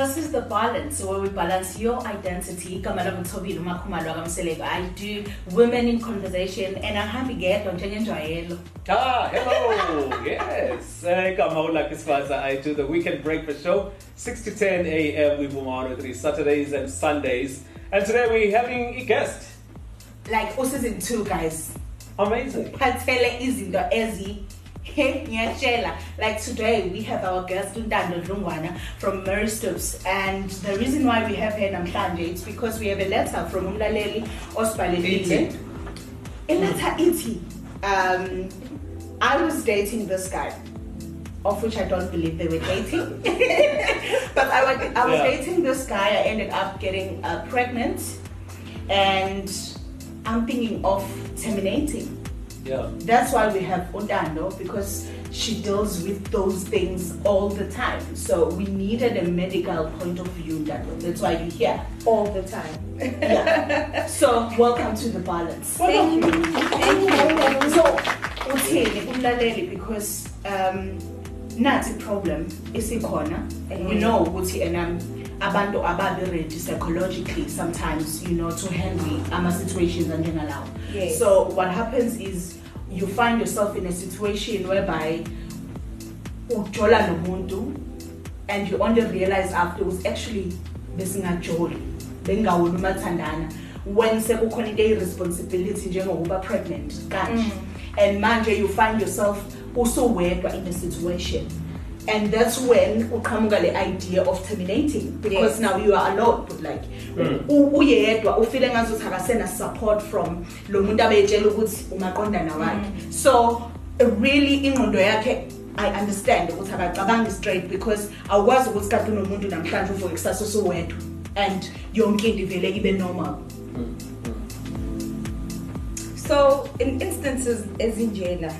This is the balance where we balance your identity. Kamala Mutobile, MaKhumalo, Gamselego. I do women in conversation and I'm happy get on Joyelo. Ah, hello. yes. Uh, Kamaula Kiswaza. I do the weekend breakfast show, 6 to 10 a.m. with Bumano 3 Saturdays and Sundays. And today we're having a guest. Like, also season two, guys. Amazing. Patele izinto ezi ngiyatshela like today we have our guest untando dlungwana from Marie Stopes and the reason why we have her namhlanje is because we have a letter from umlaleli osibhalelile iletha ithi um i was dating this guy of which I don't believe they were dating. but I, was, I was Yeah. dating this guy. I ended up getting uh, pregnant, and I'm thinking of terminating. Yeah. That's why we have Ondando because she deals with those things all the time. So we needed a medical point of view, Ondando. That's why you're here. all the time. Yeah. so welcome to the balance. Thank you. Thank you. So uthini kumlaleli because um nathi problem isikhona and we know ukuthi and um abantu ababi ready psychologically sometimes you know to handle ama situations and anjengalawo. Yes. so what happens is you find yourself in a situation whereby ujola nomuntu and you only realize afterwards actually besingajoli bengawona umathandana. When sekukhona into eyi-responsibility njengokuba pregnant kanje. Mm. And manje you find yourself usuwedwa in the situation and that's when uqhamuka le idea of terminating because Yes. now you are alone but like Mm. u- uyedwa ufile ngazuthi akasena support from lo muntu abeyitshela ukuthi umaqondana wakhe. Mm. So really ingqondo yakhe i understand ukuthi akacabangi straight because awukwazi ukuthi kade unomuntu namhlanje uvuke kusasa usuwedwa and yonke into ivele ibe normal. Mm. Mm. So in instances ezinjena,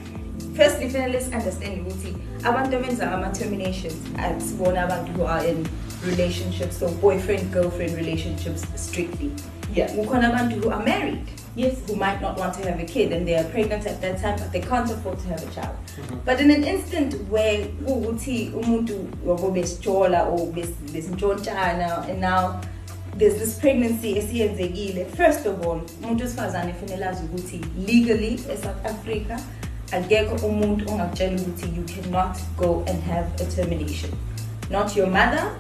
firstly fanele understand ukuthi abantu abenza ama terminations asibona abantu who are in relationships so boyfriend girlfriend relationships strictly. yeah Kukhona abantu who are married. yes who might not want to have a kid and they are pregnant at that time but they can't afford to have a child. Mm-hmm. But in an instant where ukuthi umuntu wabo besijola or bes- besintshontshana and now there's this pregnancy esiyenzekile first of all umuntu wesifazane kufanele azi ukuthi legally eSouth Africa akekho umuntu ongakutshela ukuthi you cannot go and have a termination. Not your mother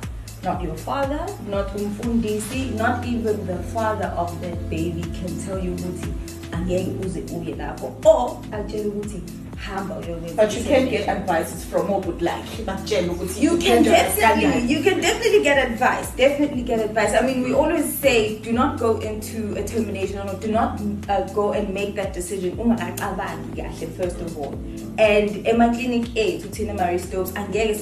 not your father not umfundisi not even the father of that baby can tell you ukuthi angeke uze uye lapho. Or akutshela ukuthi hamba but you can get advices from obuthi like bakutshela ukuthi You can definitely, you can definitely get advice. Definitely get advice. I mean, we always say, do not go into a termination or do not uh, go and make that decision. ungakacabangi kahle, First of all, and Emma Clinic A to Tina Marie Stopes, and get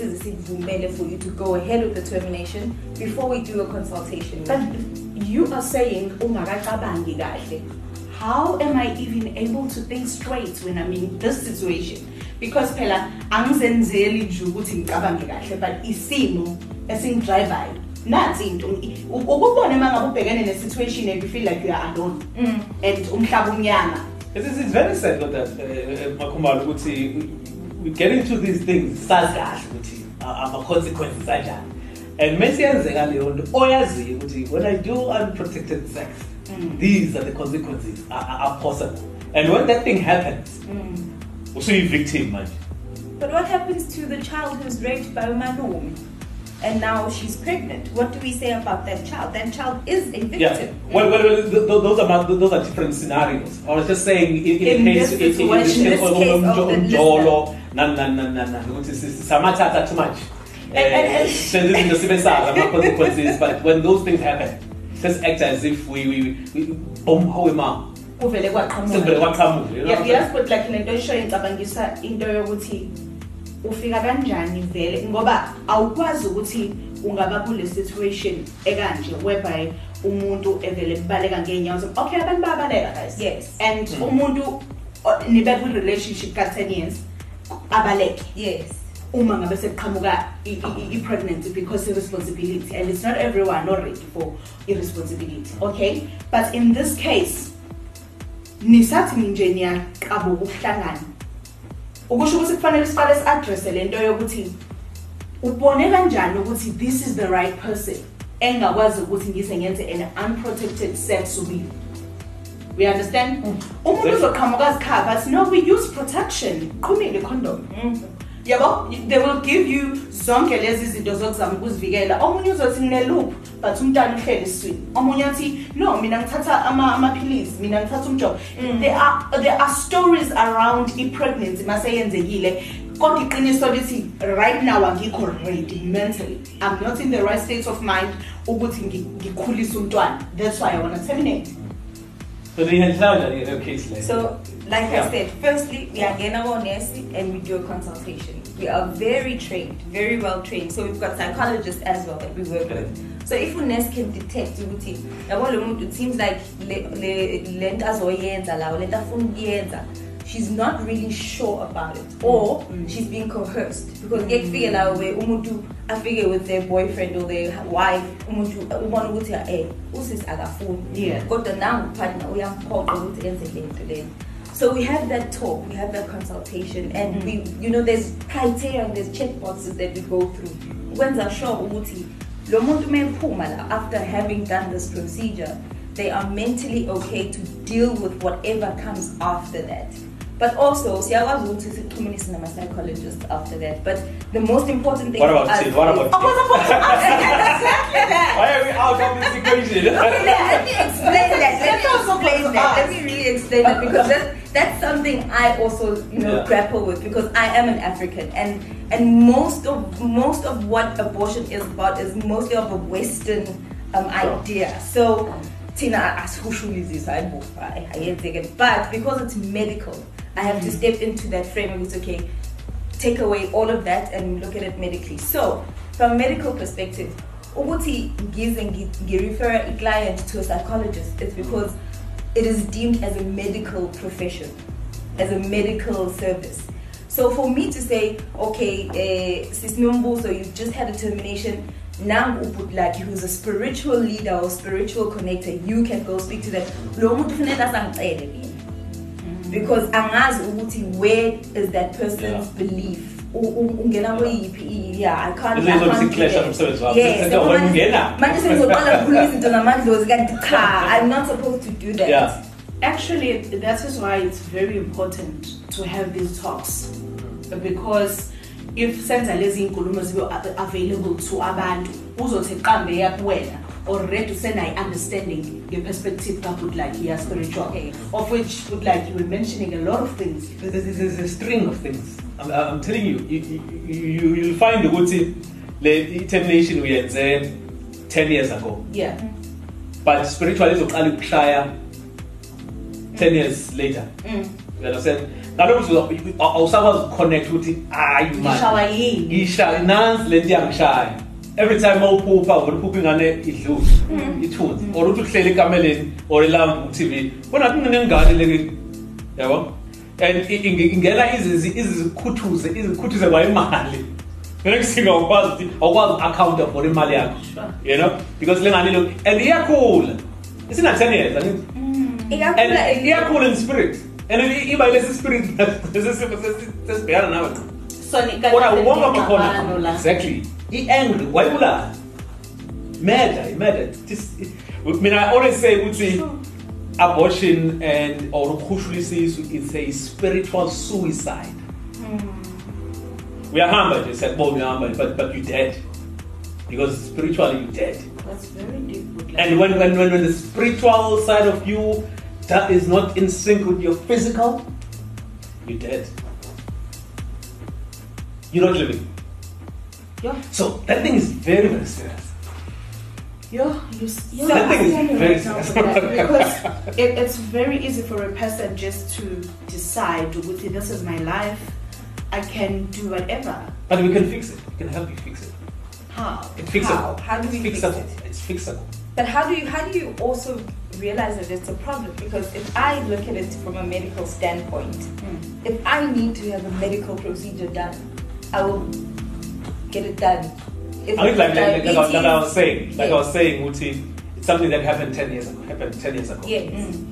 for you to go ahead with the termination before we do a consultation. But you. you are saying ungakacabangi kahle. How am I even able to think straight when I'm in this situation? Because phela angizenzeli nje ukuthi ngicabange kahle but isimo esingidrivayo nansi into ukubona uma ngabe ubhekene ne-situation and you feel like you are alone Mm. and umhlaba umnyama It's, it's it's very sad that, uh, MaKhumalo, ukuthi we- get into these things, sazi kahle ukuthi uh, ama-consequences anjani. And mase yenzeka leyo nto oyaziyo ukuthi when I do unprotected sex, Mm. these are the consequences are, are, possible. And when that thing happens, Mm. usuyi-victim manje. But what happens to the child who's raped by Malum? And now she's pregnant. What do we say about that child? That child is a victim. Yeah. Well, well, well th- th- those are those are different scenarios. I was just saying in, in, In the case this in- in- this case of the umjolo na na na na na ukuthi si- samathatha too much. And- and- and- Senze izinto sibe sazi ama consequences but when those things happen just act as if we we, we boom how ma kuvele kwaqhamuka sekuvele kwaqhamuka you know Yeah, yes but like lento eshoyo ngicabangisa into yokuthi ufika kanjani vele ngoba awukwazi ukuthi ungaba kule situation ekanje whereby umuntu evele kubaleka ngeenyawo zam okay abantu bayabaleka guys Yes. and Mm. umuntu o- nibe kwi-relationship ka-10 years abaleke Yes. Uma ngabe sekuqhamuka i-pregnancy because i-responsibility and it's not everyone already for i-responsibility okay? But in this case nisathi ninje niyaqabuka ukuhlangana. Ukusho ukuthi kufanele siqale si-adresse le nto yokuthi ubone kanjani ukuthi this is the right person engakwazi ukuthi ngise ngenze an unprotected sex with we understand? Mm. Umuntu uzoqhamuka zikhava no we use protection. Qhumile condom mm. Yabo they will give you zonke lezi zinto zokuzama ukuzivikela omunye uzothi ngineloop but umntwana uhleli esiswini. Omunye athi no mina ngithatha ama- amaphilisi mina ngithatha umjovo. Mm. There are there are stories around i-pregnancy maseyenzekile. Kodwa iqiniso lithi right now angikho ready mentally. I'm not in the right state of mind ukuthi ngi- ngikhulise umntwana. That's why i want to terminate So nihandla kanjani le case le? So, like Yeah. I said, firstly, we are getting our nurse and we do a consultation. We are very trained, very well trained. So we've got psychologists as well that we work with. So if a nurse can detect ukuthi yabo lo muntu it seems like le le lento azoyenza la lento afuna ukuyenza she's not really sure about it or she's being coerced because kuye kufike la where umuntu afike with their boyfriend or their wife umuntu ubona ukuthi eh usisi akafuni Yeah. kodwa nangu partner uyamphoqa ukuthi enze lento lento so we have that talk we have that consultation and we mm-hmm. you know there's criteria and there's check boxes that we go through ukwenza sure ukuthi lo muntu mephuma la after having done this procedure they are mentally okay to deal with whatever comes after that but also siyakwazi ukuthi sixhumanise nama-psychologist after that but the most important thing What about us Sid? What is- about I was about to exactly that Why are we out of this equation? Okay, let me explain that. Let me explain that. Let me really explain that because that, that's something I also you know Yeah. grapple with because I am an African and and most of most of what abortion is about is mostly of a Western um, idea. So. Tina asihushulisisa ayibufa ayenzeke but because it's medical I have to step into that frame it's okay take away all of that and look at it medically. So, from a medical perspective, ukuthi ngize ngi- ngi-refer a client to a psychologist it's because it is deemed as a medical profession, as a medical service. So for me to say, okay, uh, Sis Mumbuzo, you just had a termination, now put like who's a spiritual leader or spiritual connector, you can go speak to them. Lo muntu kufuneka asangicele mina because angazi where is that person's belief ungena kweyiphi i- yeah i can't Izo I can't zokuthi do clash that. nomsebenzi wakho. Yes, Sesithi yabo wena manje- ungena. manje sengizoqala ukukhuluma izinto namadlozi kanti cha i'm not supposed to do that Yeah. Actually, that is why it's very important to have these talks because if senza lezi inkulumo zibe a- available to abantu uzothi qambe yakuwena already usenayo understanding nge-perspective kagood like yeah spiritual Okay. of which would like you were mentioning a lot of things There's, there's, there's a string of things. I'm, I'm telling you, you, you, you you'll find ukuthi le termination uyenze 10 years ago. yeah But spiritual izoqala ukushaya 10 years later. mm. You understand? Ngalokho awusakwazi ukuconnect ukuthi hayi ngishawa man. yini Ngisha nansi lento yangishaya. Every time mawuphupha or uphupha ingane idlule ithunzi or uthi uhleli ekameleni or elamba ku TV. Bona kunengane leke yabo? And ingena izikhuthuze izikhuthuze kwayimali. Ngeke singakwazi ukuthi awukwazi account for imali yakho. You know? Because lengane lo and iyakhula. Isina 10 years. I mean, Ikakhulu- and iyakhula in spirit and iba lesi spirit sesibhekana nawe so ni- kodwa kanti amakhona la. exactly i-angry wayibulala murder murder This- mina i always say ukuthi abortion and or it's a spiritual suicide. Uyahamba nje siyakubona uyahamba but but you dead. Because spiritually you dead. That's very deep And when, when, when, when the spiritual side of you that is not in sync with your physical, you're dead. You're not living. Yeah So that thing is very, very serious. Yeah, you, yeah, That thing is I'm telling you very serious. because it, it's very easy for a person just to decide, "Ukuthi, this is my life, I can do whatever. But we can fix it. We can help you fix it. How? It's fixable. How? How do we it's fix it? It's fixable. But how do you how do you also realize that it's a problem? Because if I look at it from a medical standpoint, Mm. if I need to have a medical procedure done, I will get it done. If I mean, like, like, like, like, I- like I was saying, like I was saying, Uti, it's something that happened 10 years ago. Happened 10 years ago. Yes. Mm.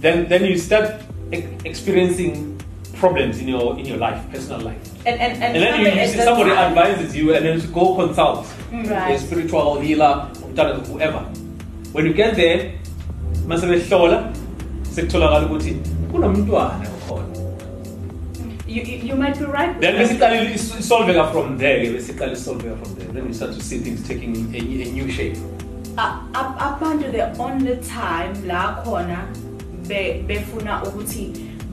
Then, then you start e- experiencing problems in your in your life, personal life. And and and, And then you, you see somebody time- advises you and then you go consult Right. a spiritual healer, umntana, whoever. When you get there, mase behlola sekutholakala ukuthi kunomntwana khona. You, you, might be right. Then basically isolveka from there, basically isolveka from there. Then you start to see things taking a, a new shape. A- a- abantu the only time la khona be- befuna ukuthi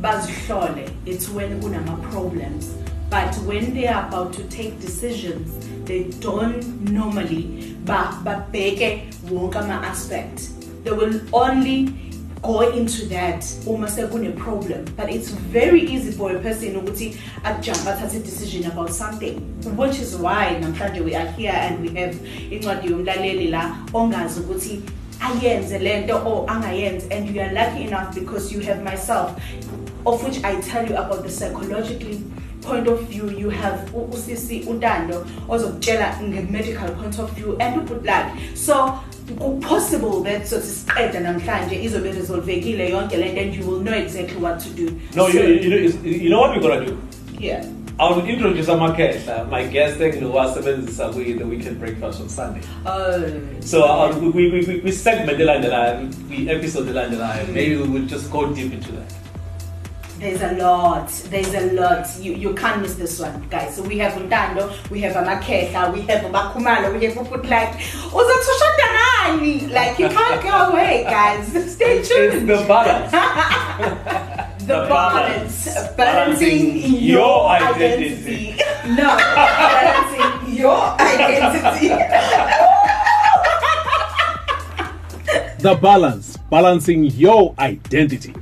bazihlole it's when kunama problems but when they are about to take decisions they don't normally ba- babheke wonke ama aspect they will only go into that uma problem. But it's very easy for a person ukuthi athathe a decision about something which is why namhlanje we are here and we have incwadi yomlaleli la ongazi ukuthi ayenze lento or angayenzi. And you are lucky enough because you have myself of which I tell you about the psychologically point of view. You have usisi untando ozokutshela nge-medical point of view and ubudlali so possible that sothi siqeda namhlanje izobe resolvekile yonke lento and you will know exactly what to do No, so, you, you, know, you know what we're gonna do? yeah I will introduce Amakehla, my guest engilowasebenzisa kwi the weekend breakfast on Sunday. oh So uh, we, we, we, we segment elandelayo, we episode elandelayo. Maybe we will just go deep into that. There's a lot. There's a lot. You you can't miss this one, guys. So we have Untando, we have Amaketa, we have Bakumalo, we have Uputlat. Like Uzaksoshotan. Like you can't go away, guys. Stay tuned. It's tuned. the balance. The the balance. balance. Balancing Balancing your your identity. identity. no, balancing your identity. The Balance, balancing your identity.